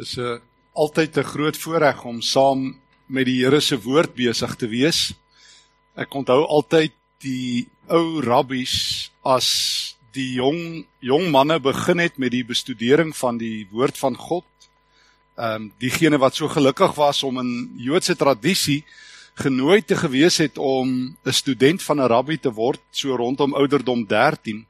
Dis 'n altyd 'n groot voorreg om saam met die Here se woord besig te wees. Ek onthou altyd die ou rabbies as die jong jong manne begin het met die bestudering van die woord van God. Ehm um, diegene wat so gelukkig was om in Joodse tradisie genooi te gewees het om 'n student van 'n rabbi te word so rondom ouderdom 13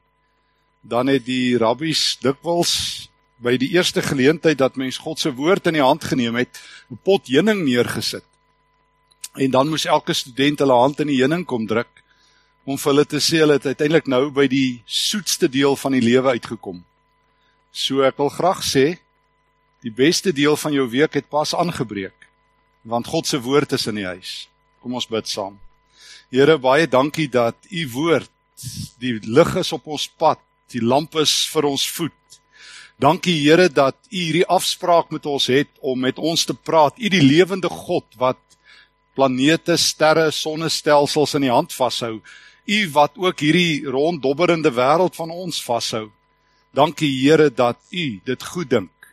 dan het die rabbies dikwels by die eerste geleentheid dat mens God se woord in die hand geneem het, 'n pot heuning neergesit. En dan moes elke student hulle hand in die heuning kom druk om vir hulle te sê hulle het uiteindelik nou by die soetste deel van die lewe uitgekom. So ek wil graag sê die beste deel van jou week het pas aangebreek want God se woord is in die huis. Kom ons bid saam. Here, baie dankie dat u woord die lig is op ons pad, die lamp is vir ons voet Dankie Here dat U hierdie afspraak met ons het om met ons te praat. U die lewende God wat planete, sterre, sonnestelsels in die hand vashou. U wat ook hierdie ronddobberende wêreld van ons vashou. Dankie Here dat U dit goed dink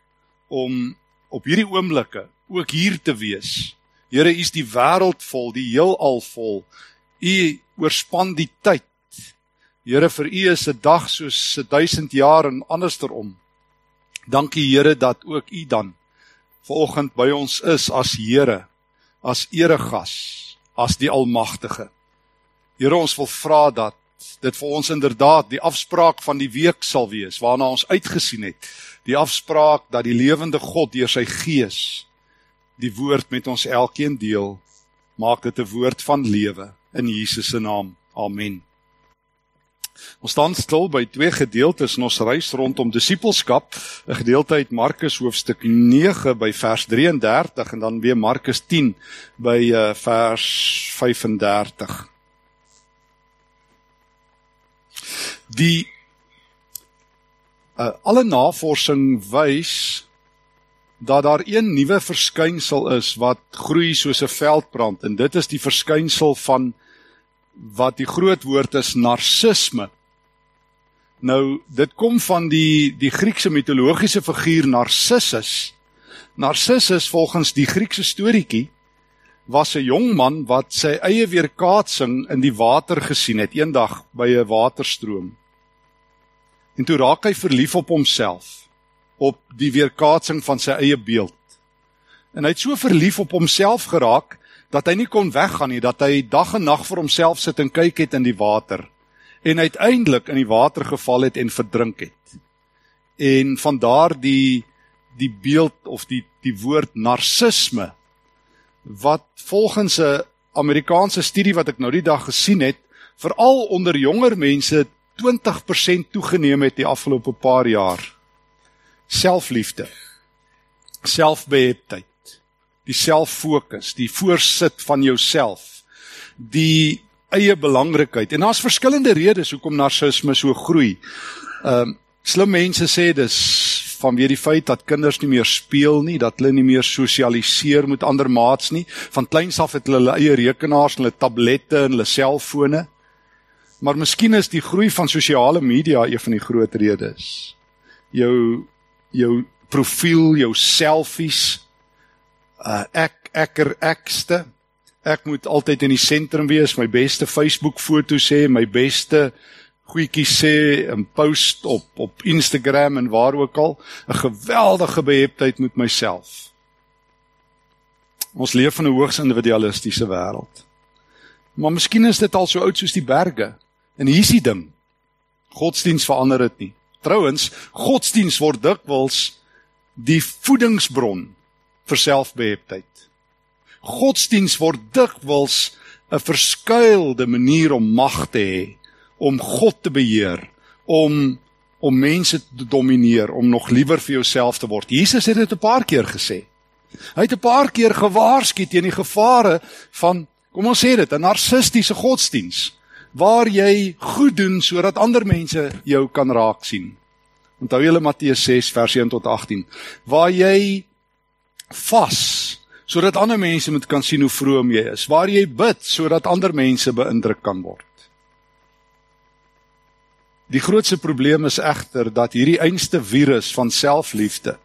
om op hierdie oomblikke ook hier te wees. Here, U is die wêreld vol, die heelal vol. U oorspan die tyd. Here, vir U is 'n dag soos 'n 1000 jaar en andersom. Dankie Here dat ook U dan vanoggend by ons is as Here, as eregas, as die Almagtige. Here, ons wil vra dat dit vir ons inderdaad die afspraak van die week sal wees waarna ons uitgesien het. Die afspraak dat die lewende God deur sy Gees die woord met ons elkeen deel, maak dit 'n woord van lewe in Jesus se naam. Amen. Ons staan stil by twee gedeeltes in ons reis rondom disippelskap, 'n gedeelte uit Markus hoofstuk 9 by vers 33 en dan weer Markus 10 by uh, vers 35. Die uh, alle navorsing wys dat daar een nuwe verskynsel is wat groei soos 'n veldbrand en dit is die verskynsel van wat die groot woord is narcisme. Nou dit kom van die die Griekse mitologiese figuur Narcissus. Narcissus volgens die Griekse storieetjie was 'n jong man wat sy eie weerkaatsing in die water gesien het eendag by 'n waterstroom. En toe raak hy verlief op homself, op die weerkaatsing van sy eie beeld. En hy het so verlief op homself geraak dat hy nie kon weggaan nie, dat hy dag en nag vir homself sit en kyk het in die water en uiteindelik in die water geval het en verdrink het. En van daar die die beeld of die die woord narcisme wat volgens 'n Amerikaanse studie wat ek nou die dag gesien het, veral onder jonger mense 20% toegeneem het die afgelope paar jaar. Selfliefde. Selfbeheptheid die selffokus, die voorsit van jouself, die eie belangrikheid. En daar's verskillende redes hoekom narcisme so groei. Ehm um, slim mense sê dis vanweë die feit dat kinders nie meer speel nie, dat hulle nie meer sosialiseer met ander maats nie. Van kleins af het hulle hulle eie rekenaars, hulle tablette en hulle selfone. Maar miskien is die groei van sosiale media een van die groot redes. Jou jou profiel, jou selfies, uh, ek ekker ekste. Ek moet altyd in die sentrum wees, my beste Facebook foto sê, my beste goedjies sê en post op op Instagram en waar ook al, 'n geweldige beheptheid met myself. Ons leef in 'n hoogs individualistiese wêreld. Maar miskien is dit al so oud soos die berge. En hier's die ding. Godsdiens verander dit nie. Trouwens, godsdiens word dikwels die voedingsbron vir selfbeheptheid. Godsdiens word dikwels 'n verskuilde manier om mag te hê, om God te beheer, om om mense te domineer, om nog liewer vir jouself te word. Jesus het dit 'n paar keer gesê. Hy het 'n paar keer gewaarsku teen die gevare van kom ons sê dit, 'n narcistiese godsdiens waar jy goed doen sodat ander mense jou kan raak sien. Onthou julle Matteus 6 vers 1 tot 18, waar jy vas sodat ander mense moet kan sien hoe vroom jy is. Waar jy bid sodat ander mense beïndruk kan word. Die grootste probleem is egter dat hierdie einste virus van selfliefde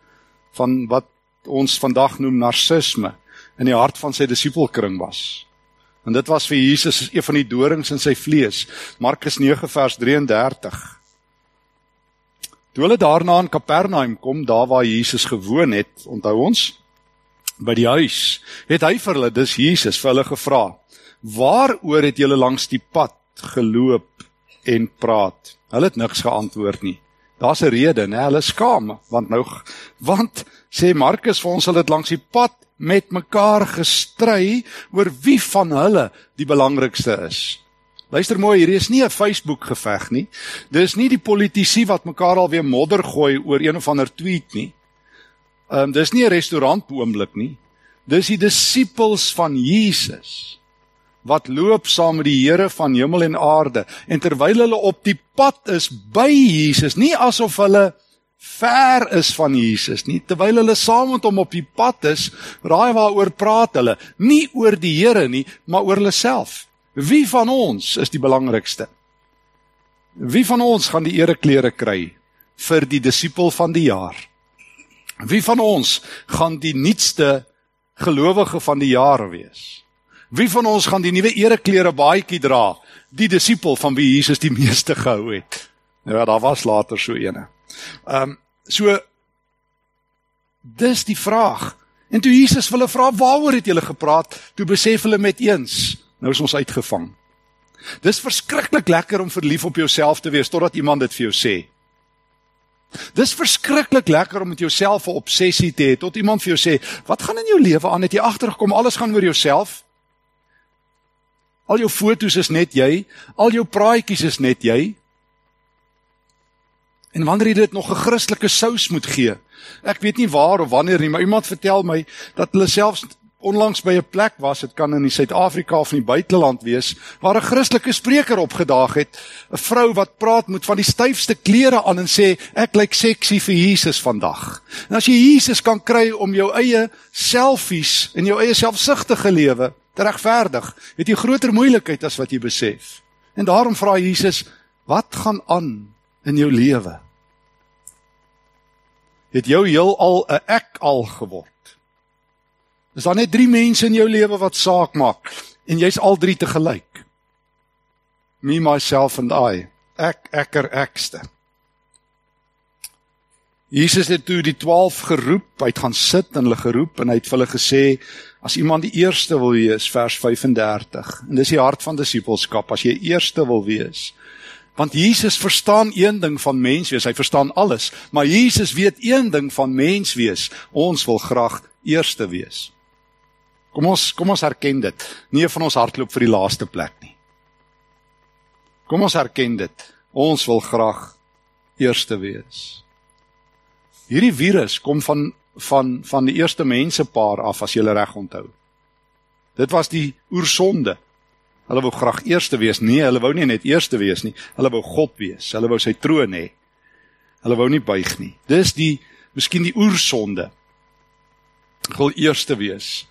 van wat ons vandag noem narcisme in die hart van sy disipelkring was. En dit was vir Jesus een van die dorings in sy vlees. Markus 9 vers 33. Toe hulle daarna in Kapernaum kom, daar waar Jesus gewoon het, onthou ons, by die huis, het hy vir hulle, dis Jesus, vir hulle gevra: "Waaroor het julle langs die pad geloop en praat?" Hulle het niks geantwoord nie. Daar's 'n rede, né? Hulle skaam, want nou want sê Markus vir ons hulle het langs die pad met mekaar gestry oor wie van hulle die belangrikste is. Luister mooi, hier is nie 'n Facebook geveg nie. Dis nie die politici wat mekaar alweer modder gooi oor een of ander tweet nie. Ehm um, dis nie 'n restaurant oomblik nie. Dis die disippels van Jesus wat loop saam met die Here van hemel en aarde en terwyl hulle op die pad is by Jesus, nie asof hulle ver is van Jesus nie, terwyl hulle saam met hom op die pad is, raai waaroor praat hulle? Nie oor die Here nie, maar oor hulle self. Wie van ons is die belangrikste? Wie van ons gaan die ereklere kry vir die disipel van die jaar? Wie van ons gaan die nuutste gelowige van die jaar wees? Wie van ons gaan die nuwe ereklere baadjie dra? Die disipel van wie Jesus die meeste gehou het. Nou ja, daar was later so eene. Ehm um, so dis die vraag. En toe Jesus hulle vra, "Waaroor het julle gepraat?" Toe besef hulle met eens, nou is ons uitgevang. Dis verskriklik lekker om verlief op jouself te wees totdat iemand dit vir jou sê. Dis verskriklik lekker om met jouself 'n obsessie te hê tot iemand vir jou sê, "Wat gaan in jou lewe aan? Het jy agtergekom alles gaan oor jouself?" Al jou fotos is net jy, al jou praatjies is net jy. En wanneer jy dit nog 'n Christelike sous moet gee. Ek weet nie waar of wanneer nie, maar iemand vertel my dat hulle selfs onlangs by 'n plek was, dit kan in Suid-Afrika of in die buiteland wees, waar 'n Christelike spreker opgedaag het, 'n vrou wat praat met van die styfste klere aan en sê ek lyk seksie vir Jesus vandag. En as jy Jesus kan kry om jou eie selfies en jou eie selfsugtige lewe te regverdig, het jy groter moeilikheid as wat jy besef. En daarom vra Jesus, wat gaan aan in jou lewe? Het jou heel al 'n ek al geword? Is daar net 3 mense in jou lewe wat saak maak en jy's al drie te gelyk? Me myself and I. Ek ekker ekste. Jesus het toe die 12 geroep, hy het gaan sit en hulle geroep en hy het vir hulle gesê as iemand die eerste wil wees vers 35. En dis die hart van disippelskap as jy eerste wil wees. Want Jesus verstaan een ding van mens wees, hy verstaan alles, maar Jesus weet een ding van mens wees. Ons wil graag eerste wees. Kom ons kom ons erken dit. Nie van ons hardloop vir die laaste plek nie. Kom ons erken dit. Ons wil graag eerste wees. Hierdie virus kom van van van die eerste mensepaar af as jy reg onthou. Dit was die oersonde. Hulle wou graag eerste wees. Nee, hulle wou nie net eerste wees nie. Hulle wou God wees. Hulle wou sy troon hê. Hulle wou nie buig nie. Dis die miskien die oersonde. Ek wil eerste wees.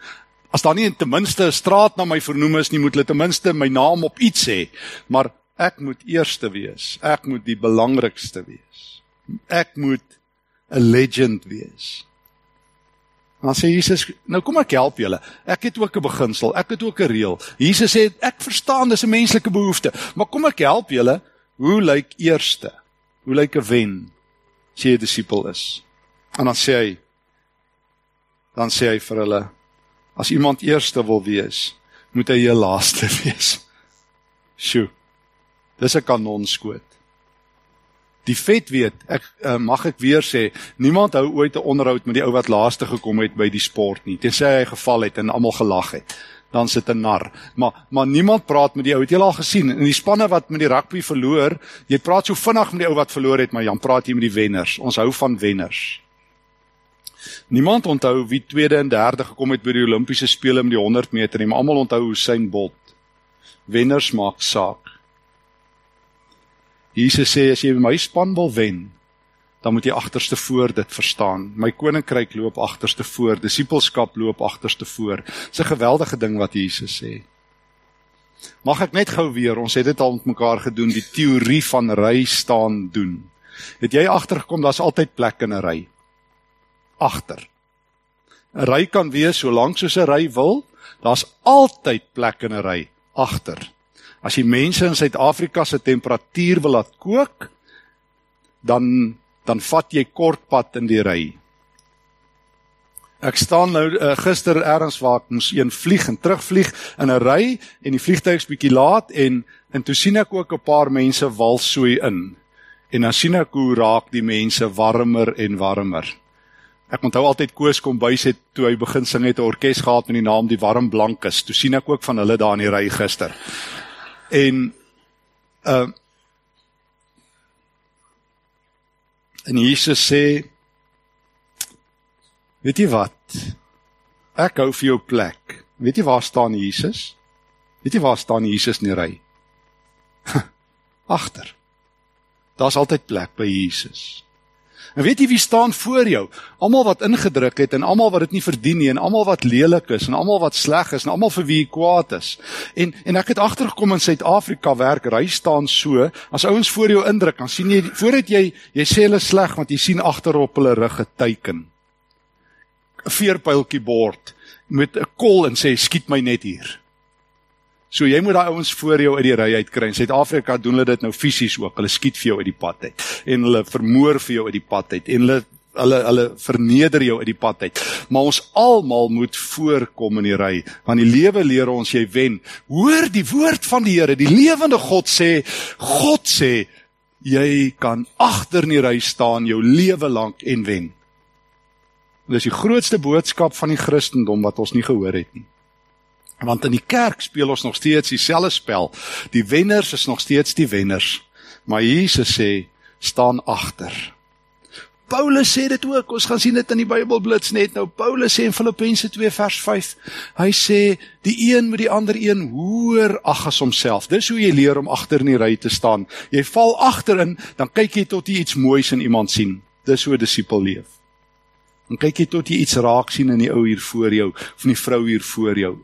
As daar nie ten minste 'n straat na my vernoem is nie, moet hulle ten minste my naam op iets hê. Maar ek moet eerste wees. Ek moet die belangrikste wees. Ek moet 'n legend wees. Dan sê Jesus, nou kom ek help julle. Ek het ook 'n beginsel, ek het ook 'n reël. Jesus sê ek verstaan dis 'n menslike behoefte, maar kom ek help julle. Hoe lyk eerste? Hoe lyk 'n wen? As jy 'n disipel is. En dan sê hy dan sê hy vir hulle as iemand eerste wil wees, moet hy die laaste wees. Sjoe. Dis 'n kanonskoot. Die vet weet, ek uh, mag ek weer sê, niemand hou ooit 'n onderhoud met die ou wat laaste gekom het by die sport nie. Tensy hy geval het en almal gelag het. Dan sit 'n nar. Maar maar niemand praat met die ou. Het jy al gesien in die spanne wat met die rugby verloor? Jy praat so vinnig met die ou wat verloor het, maar Jan praat jy met die wenners. Ons hou van wenners. Niemand onthou wie tweede en derde gekom het by die Olimpiese spele met die 100 meter nie, maar almal onthou Usain Bolt. Wenners maak saak. Jesus sê as jy my span wil wen, dan moet jy agterste voor dit verstaan. My koninkryk loop agterste voor, disippelskap loop agterste voor. Dis 'n geweldige ding wat Jesus sê. Mag ek net gou weer, ons het dit al met mekaar gedoen, die teorie van ry staan doen. Het jy agtergekom daar's altyd plek in 'n ry? Agter. 'n ry kan wees so lank soos 'n ry wil. Daar's altyd plek in 'n ry agter. As jy mense in Suid-Afrika se temperatuur wil laat kook, dan dan vat jy kortpad in die ry. Ek staan nou uh, gister eers waar ek moes een vlieg en terugvlieg in 'n ry en die vliegtuig's bietjie laat en en toe sien ek ook 'n paar mense walsooi in. En dan sien ek hoe raak die mense warmer en warmer. Ek onthou altyd Koos kom bys het toe hy begin sing het 'n orkes gehad met die naam Die Warm Blankes. Toe sien ek ook van hulle daar in die ry gister. En uh En Jesus sê Weet jy wat? Ek hou vir jou plek. Weet jy waar staan Jesus? Weet jy waar staan Jesus in die ry? Agter. Daar's altyd plek by Jesus. En weet jy wie staan voor jou? Almal wat ingedruk het en almal wat dit nie verdien nie en almal wat lelik is en almal wat sleg is en almal vir wie jy kwaad is. En en ek het agtergekom in Suid-Afrika werk ry staan so, as ouens voor jou indruk, dan sien jy voordat jy jy sê hulle sleg want jy sien agterop hulle rug geteken. 'n Veerpyltjie bord met 'n kol en sê skiet my net hier. So jy moet daai ouens voor jou uit die ry uitkry. In Suid-Afrika doen hulle dit nou fisies ook. Hulle skiet vir jou uit die pad uit en hulle vermoor vir jou uit die pad uit en hulle hulle hulle verneder jou uit die pad uit. Maar ons almal moet voorkom in die ry want die lewe leer ons jy wen. Hoor die woord van die Here. Die lewende God sê, God sê jy kan agter in die ry staan jou lewe lank en wen. Dis die grootste boodskap van die Christendom wat ons nie gehoor het nie. Want in die kerk speel ons nog steeds dieselfde spel. Die wenners is nog steeds die wenners. Maar Jesus sê staan agter. Paulus sê dit ook. Ons gaan sien dit in die Bybelblits net nou. Paulus sê in Filippense 2 vers 5, hy sê die een moet die ander een hoor ag as homself. Dis hoe jy leer om agter in die ry te staan. Jy val agterin, dan kyk jy tot jy iets moois in iemand sien. Dis hoe 'n disipel leef. Dan kyk jy tot jy iets raak sien in die ou hier voor jou, of in die vrou hier voor jou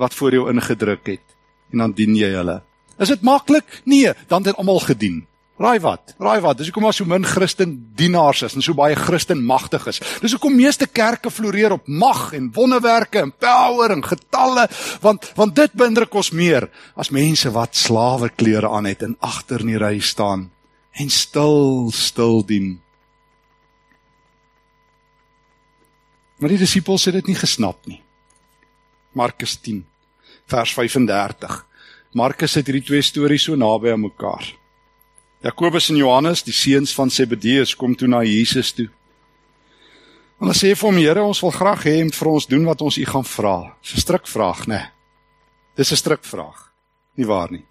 wat voor jou ingedruk het en dan dien jy hulle. Is dit maklik? Nee, dan het almal gedien. Raai wat? Raai wat? Dis hoekom daar so min Christen dienaars is en so baie Christen magtig is. Dis hoekom meeste kerke floreer op mag en wonderwerke en power en getalle, want want dit beïndruk ons meer as mense wat slaweklere aan het en agter in die ry staan en stil stil dien. Maar die disippels het dit nie gesnap nie. Markus 10 vers 35. Markus het hierdie twee stories so naby aan mekaar. Jakobus en Johannes, die seuns van Zebedeus, kom toe na Jesus toe. En hulle sê vir hom: "Here, ons wil graag hê jy vir ons doen wat ons u gaan vra." Dis 'n strikvraag, né? Nee. Dis 'n strikvraag. Nie waar nie.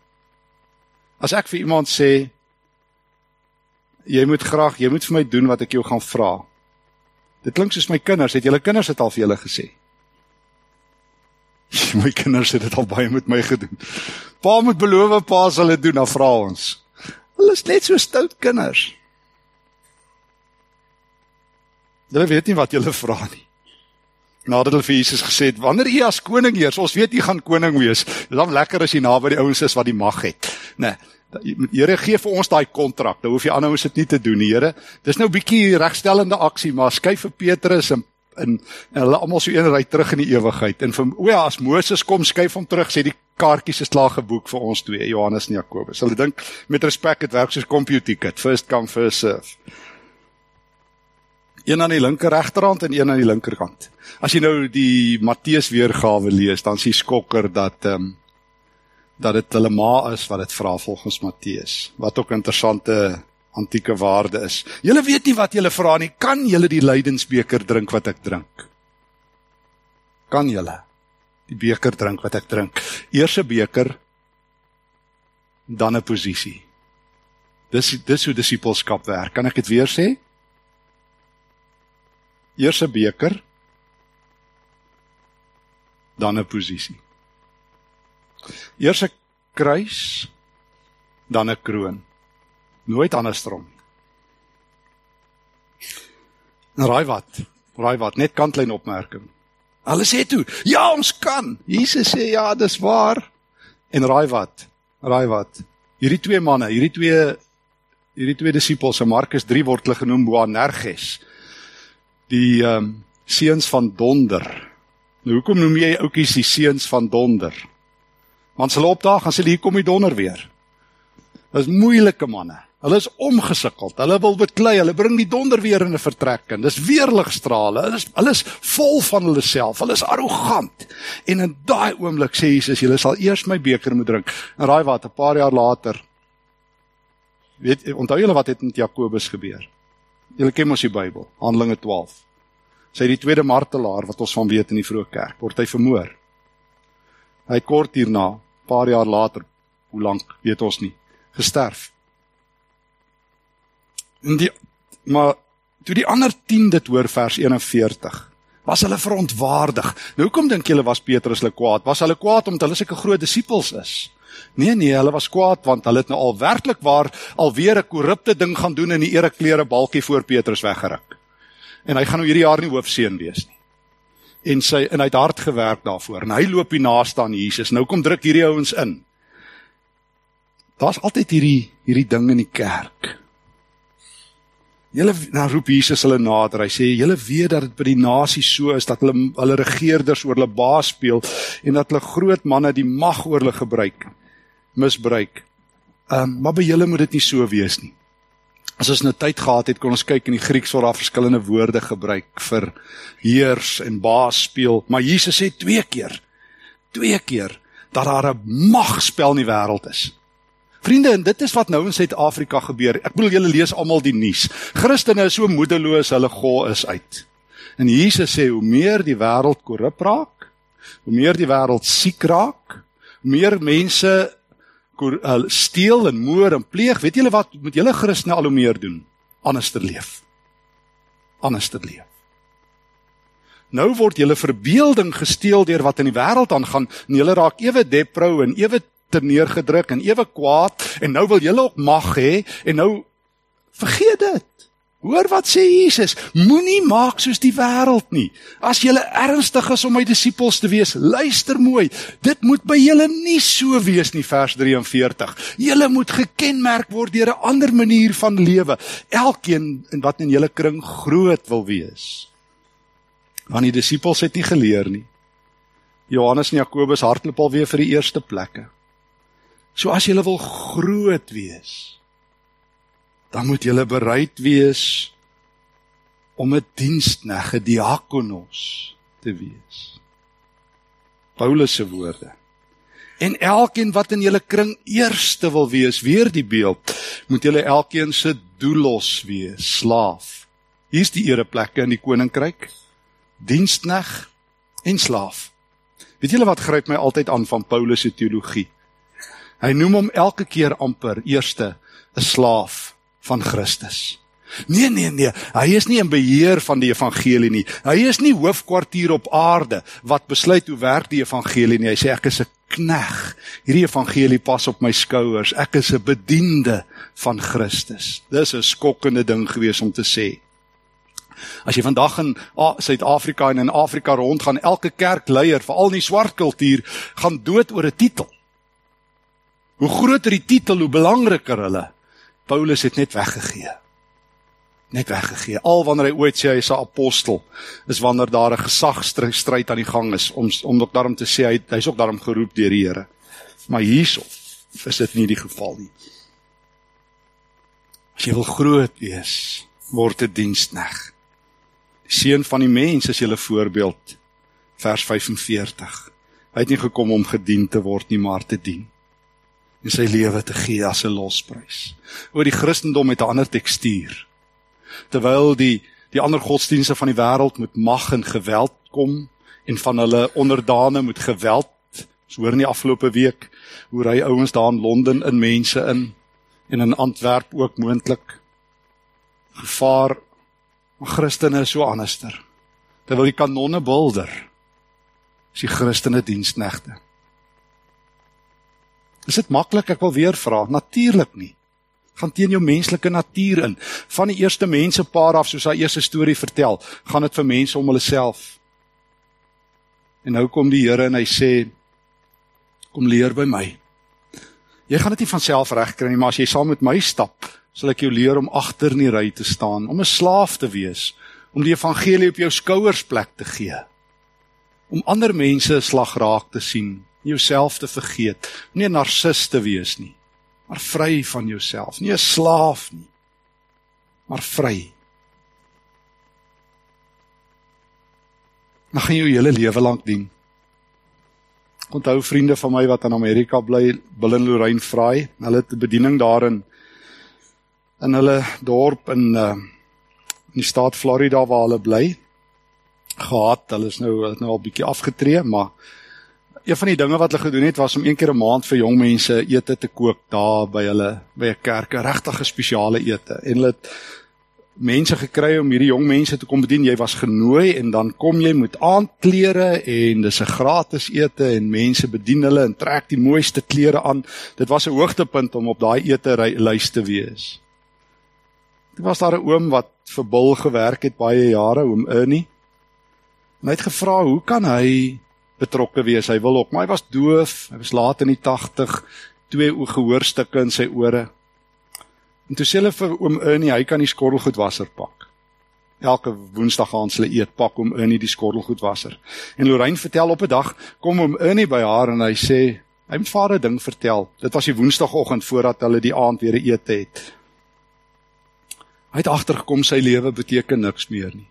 As ek vir iemand sê jy moet graag, jy moet vir my doen wat ek jou gaan vra. Dit klink soos my kinders, het julle kinders dit al vir julle gesê? my kinders het dit al baie met my gedoen. Pa moet beloof pa sal dit doen, dan vra ons. Hulle is net so stout kinders. Hulle weet nie wat hulle vra nie. Nadat hulle vir Jesus gesê het, wanneer u as koning heers, ons weet u gaan koning wees. Dit is dan lekker as jy naby die ouens is wat die mag het. Nê. Nee, Here gee vir ons daai kontrak. Nou hoef jy aanhou dit nie te doen nie, Here. Dis nou 'n bietjie regstellende aksie, maar skuif vir Petrus en in en hulle almal so een ry terug in die ewigheid. En vir o ja, as Moses kom skuif hom terug, sê die kaartjies is klaar geboek vir ons twee, Johannes en Jakobus. Hulle dink met respek dit werk soos computer ticket, first come first serve. Een aan die linker regterhand en een aan die linkerkant. As jy nou die Matteus weergawe lees, dan sien skokker dat ehm um, dat dit hulle ma is wat dit vra volgens Matteus. Wat ook interessante antieke waarde is. Julle weet nie wat julle vra nie. Kan julle die lydensbeker drink wat ek drink? Kan julle die beker drink wat ek drink? Eers 'n beker dan 'n posisie. Dis dis hoe disipelskap werk. Kan ek dit weer sê? Eers 'n beker dan 'n posisie. Eers 'n kruis dan 'n kroon nooit andersom. En raai wat? Raai wat? Net kantlyn opmerking. Hulle sê toe, "Ja, ons kan." Jesus sê, "Ja, dis waar." En raai wat? Raai wat? Hierdie twee manne, hierdie twee hierdie twee disippels, se Markus 3 word hulle genoem Boanerges. Die ehm um, Seuns van donder. Nou hoekom noem jy ouetjies die seuns van donder? Want hulle opdaag en sê hier kom die donder weer. Dis moeilike manne. Hulle is omgesukkeld. Hulle wil beklei. Hulle bring die donder weer in 'n vertrek in. Dis weerligstrale. Hulle is hulle is vol van hulle self. Hulle is arrogant. En in daai oomblik sê Jesus, julle sal eers my beker moet drink. En raai wat, 'n paar jaar later weet onthou julle wat het met Jakobus gebeur? Julle ken mos die Bybel, Handelinge 12. Sy die tweede martelaar wat ons van weet in die vroeë kerk, word hy vermoor. Hy kort hierna, paar jaar later, hoe lank weet ons nie, gesterf. En die maar toe die ander 10 dit hoor vers 41 was hulle verontwaardig. Nou hoekom dink julle was Petrus hulle kwaad? Was hulle kwaad omdat hulle sulke groot disippels is? Nee nee, hulle was kwaad want hulle het nou al werklik waar alweer 'n korrupte ding gaan doen in die ereklere balkie voor Petrus weggeruk. En hy gaan nou hierdie jaar nie hoofseun wees nie. En sy en hy het hard gewerk daarvoor en hy loop hier naaste aan Jesus. Nou kom druk hierdie ouens in. Daar's altyd hierdie hierdie ding in die kerk. Julle dan roep Jesus hulle nader. Hy sê julle weet dat dit by die nasie so is dat hulle hulle regerders oor hulle baas speel en dat hulle groot manne die mag oor hulle gebruik misbruik. Ehm um, maar by julle moet dit nie so wees nie. As ons nou tyd gehad het, kon ons kyk in die Grieks waar daar verskillende woorde gebruik vir heers en baas speel, maar Jesus sê twee keer twee keer dat daar 'n magspel in die wêreld is. Vriende, en dit is wat nou in Suid-Afrika gebeur. Ek bedoel julle lees almal die nuus. Christene is so moedeloos, hulle gou is uit. En Jesus sê hoe meer die wêreld korrup raak, hoe meer die wêreld siek raak, hoe meer mense steel en moord en pleeg, weet julle wat moet julle Christene al hoe meer doen? Anders te leef. Anders te leef. Nou word julle verbeelding gesteel deur wat in die wêreld aangaan en julle raak ewe deprou en ewe te neergedruk en ewe kwaad en nou wil julle ook mag hê en nou vergeet dit. Hoor wat sê Jesus, moenie maak soos die wêreld nie. As jy ernstig is om my disippels te wees, luister mooi. Dit moet by julle nie so wees nie vers 43. Julle moet gekenmerk word deur 'n ander manier van lewe. Elkeen in wat in julle kring groot wil wees. Want die disippels het nie geleer nie. Johannes en Jakobus hardloop al weer vir die eerste plekke. So as jy wil groot wees, dan moet jy bereid wees om 'n dienskneg, 'n diakonos te wees. Paulus se woorde. En elkeen wat in julle kring eerste wil wees, weer die beeld, moet julle elkeen se doelos wees, slaaf. Hier's die ereplekke in die koninkryk. Dienskneg en slaaf. Weet julle wat gryp my altyd aan van Paulus se teologie? Hy noem hom elke keer amper eerste 'n slaaf van Christus. Nee nee nee, hy is nie in beheer van die evangelie nie. Hy is nie hoofkwartier op aarde wat besluit hoe werk die evangelie nie. Hy sê ek is 'n knegg. Hierdie evangelie pas op my skouers. Ek is 'n bediende van Christus. Dis 'n skokkende ding gewees om te sê. As jy vandag in Suid-Afrika en in Afrika rondgaan, elke kerkleier, veral in die swart kultuur, gaan dood oor 'n titel. Hoe groter die titel, hoe belangriker hulle. Paulus het net weggegee. Net weggegee. Al wanneer hy ooit sê hy is 'n apostel, is wanneer daar 'n gesagstryd aan die gang is om om ook daarom te sê hy hy's ook daarom geroep deur die Here. Maar hierso is dit nie die geval nie. As jy wil groot wees, word 'n dienskneg. Die seun van die mens is julle voorbeeld. Vers 45. Hy het nie gekom om gedien te word nie, maar te dien en sy lewe te gee as 'n losprys. Oor die Christendom het 'n ander tekstuur. Terwyl die die ander godsdienste van die wêreld met mag en geweld kom en van hulle onderdane met geweld, so hoor in die afgelope week hoe ry ouens daar in Londen in mense in en in Antwerp ook moontlik gevaar maar Christene is so anderster. Terwyl die kanonne bulder, is die Christene diensknegte. Is dit maklik? Ek wil weer vra. Natuurlik nie. Gaan teen jou menslike natuur in. Van die eerste mense paar af soos daai eerste storie vertel, gaan dit vir mense om hulle self. En nou kom die Here en hy sê kom leer by my. Jy gaan dit nie van self regkry nie, maar as jy saam met my stap, sal ek jou leer om agter in die ry te staan, om 'n slaaf te wees, om die evangelie op jou skouers plek te gee. Om ander mense 'n slag raak te sien, jouself te vergeet, nie 'n narcis te wees nie, maar vry van jouself, nie 'n slaaf nie, maar vry. Gaan jy jou hele lewe lank dien. Onthou vriende van my wat in Amerika bly, Bill en Lorraine Vry, hulle het 'n bediening daarin in hulle dorp in uh in die staat Florida waar hulle bly gehad. Hulle is nou hulle het nou al bietjie afgetree, maar een van die dinge wat hulle gedoen het was om een keer 'n maand vir jong mense ete te kook daar by hulle by 'n kerk, regtig 'n spesiale ete. En hulle het mense gekry om hierdie jong mense te kom bedien. Jy was genooi en dan kom jy met aandklere en dis 'n gratis ete en mense bedien hulle en trek die mooiste klere aan. Dit was 'n hoogtepunt om op daai ete lys te wees. Dit was daar 'n oom wat vir Bil gewerk het baie jare, oom Ernie. En hy het gevra, "Hoe kan hy betrokke wees? Hy wil ook, maar hy was doof. Hy was laat in die 80, twee gehoorstukke in sy ore." En toe sê hulle vir oom Ernie, hy kan die skottelgoedwasser pak. Elke Woensdag gaan hulle eet pak oom Ernie die skottelgoedwasser. En Lorraine vertel op 'n dag kom oom Ernie by haar en hy sê, hy het vader 'n ding vertel. Dit was die Woensdagoggend voordat hulle die aand weer 'n ete het. Hy het agtergekom sy lewe beteken niks meer nie.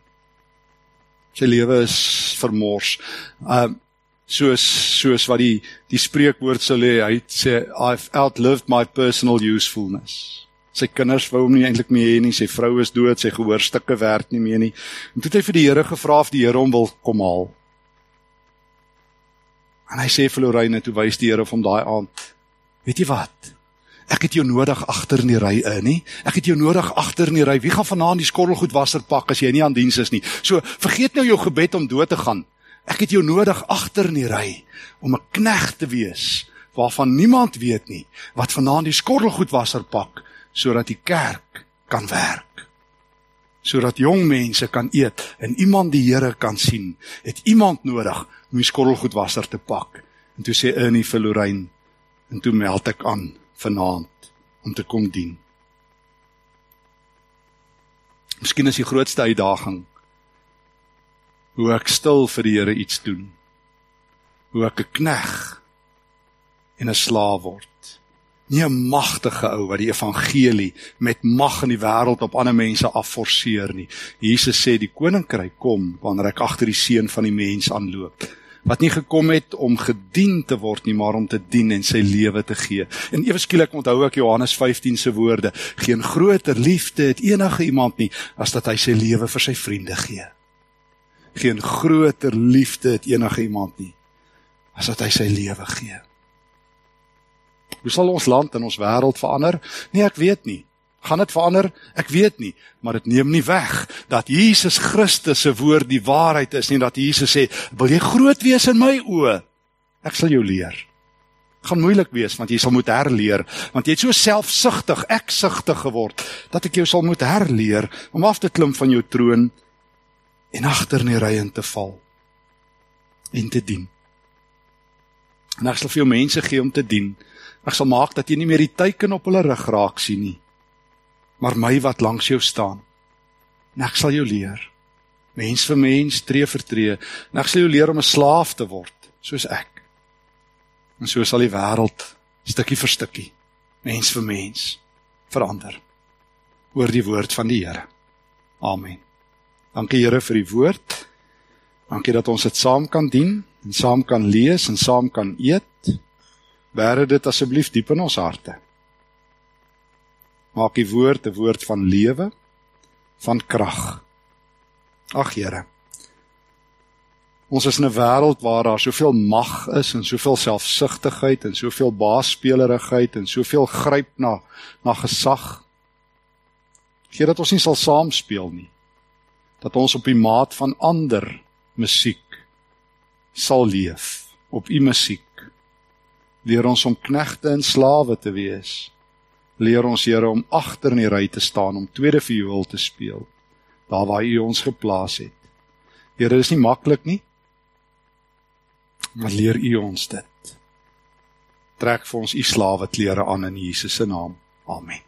Sy lewe is vermors. Um soos soos wat die die spreekwoord sou lê, hy sê I've outlived my personal usefulness. Sy kinders wou hom nie eintlik meer hê nie, sy vrou is dood, sy gehoorstukke werk nie meer nie. En toe het hy vir die Here gevra of die Here hom wil kom haal. En hy sê vir Lorraine toe wys die Here op hom daai aand. Weet jy wat? Ek het jou nodig agter in die ry in, nie? Ek het jou nodig agter in die ry. Wie gaan vanaand die skottelgoedwasser pak as jy nie aan diens is nie? So, vergeet nou jou gebed om dood te gaan. Ek het jou nodig agter in die ry om 'n knegg te wees waarvan niemand weet nie wat vanaand die skottelgoedwasser pak sodat die kerk kan werk. Sodat jong mense kan eet en iemand die Here kan sien. Het iemand nodig om die skottelgoedwasser te pak. En toe sê Ernie vir Lorraine en toe meld ek aan vanaand om te kom dien. Miskien is die grootste uitdaging hoe ek stil vir die Here iets doen. Hoe ek 'n knegg en 'n slaaf word. Nie 'n magtige ou wat die evangelie met mag in die wêreld op ander mense afforceer nie. Jesus sê die koninkryk kom wanneer ek agter die seun van die mens aanloop wat nie gekom het om gedien te word nie, maar om te dien en sy lewe te gee. En ewe skielik onthou ek Johannes 15 se woorde: Geen groter liefde het enige iemand nie as dat hy sy lewe vir sy vriende gee. Geen groter liefde het enige iemand nie as dat hy sy lewe gee. Hoe sal ons land en ons wêreld verander? Nee, ek weet nie. Gaan dit verander? Ek weet nie, maar dit neem nie weg dat Jesus Christus se woord die waarheid is nie dat Jesus sê, "Wil jy groot wees in my oë? Ek sal jou leer." Gaan moeilik wees want jy sal moet herleer, want jy het so selfsugtig, eksugtig geword dat ek jou sal moet herleer om af te klim van jou troon en agter in die ry in te val en te dien. En ek sal vir jou mense gee om te dien. Ek sal maak dat jy nie meer die teiken op hulle rug raak sien nie maar my wat langs jou staan. En ek sal jou leer. Mens vir mens, tree vir tree. En ek sal jou leer om 'n slaaf te word, soos ek. En so sal die wêreld stukkie vir stukkie, mens vir mens verander. Oor die woord van die Here. Amen. Dankie Here vir die woord. Dankie dat ons dit saam kan dien en saam kan lees en saam kan eet. Bære dit asseblief diep in ons harte maak die woord 'n woord van lewe, van krag. Ag Here. Ons is in 'n wêreld waar daar soveel mag is en soveel selfsugtigheid en soveel baasspelerigheid en soveel gryp na na gesag. Gee dat ons nie sal saam speel nie. Dat ons op die maat van ander musiek sal leef, op u musiek. Leer ons om knegte en slawe te wees leer ons Here om agter in die ry te staan om tweede viool te speel daar waar U ons geplaas het. Here, dit is nie maklik nie. Maar leer U ons dit. Trek vir ons U slawe klere aan in Jesus se naam. Amen.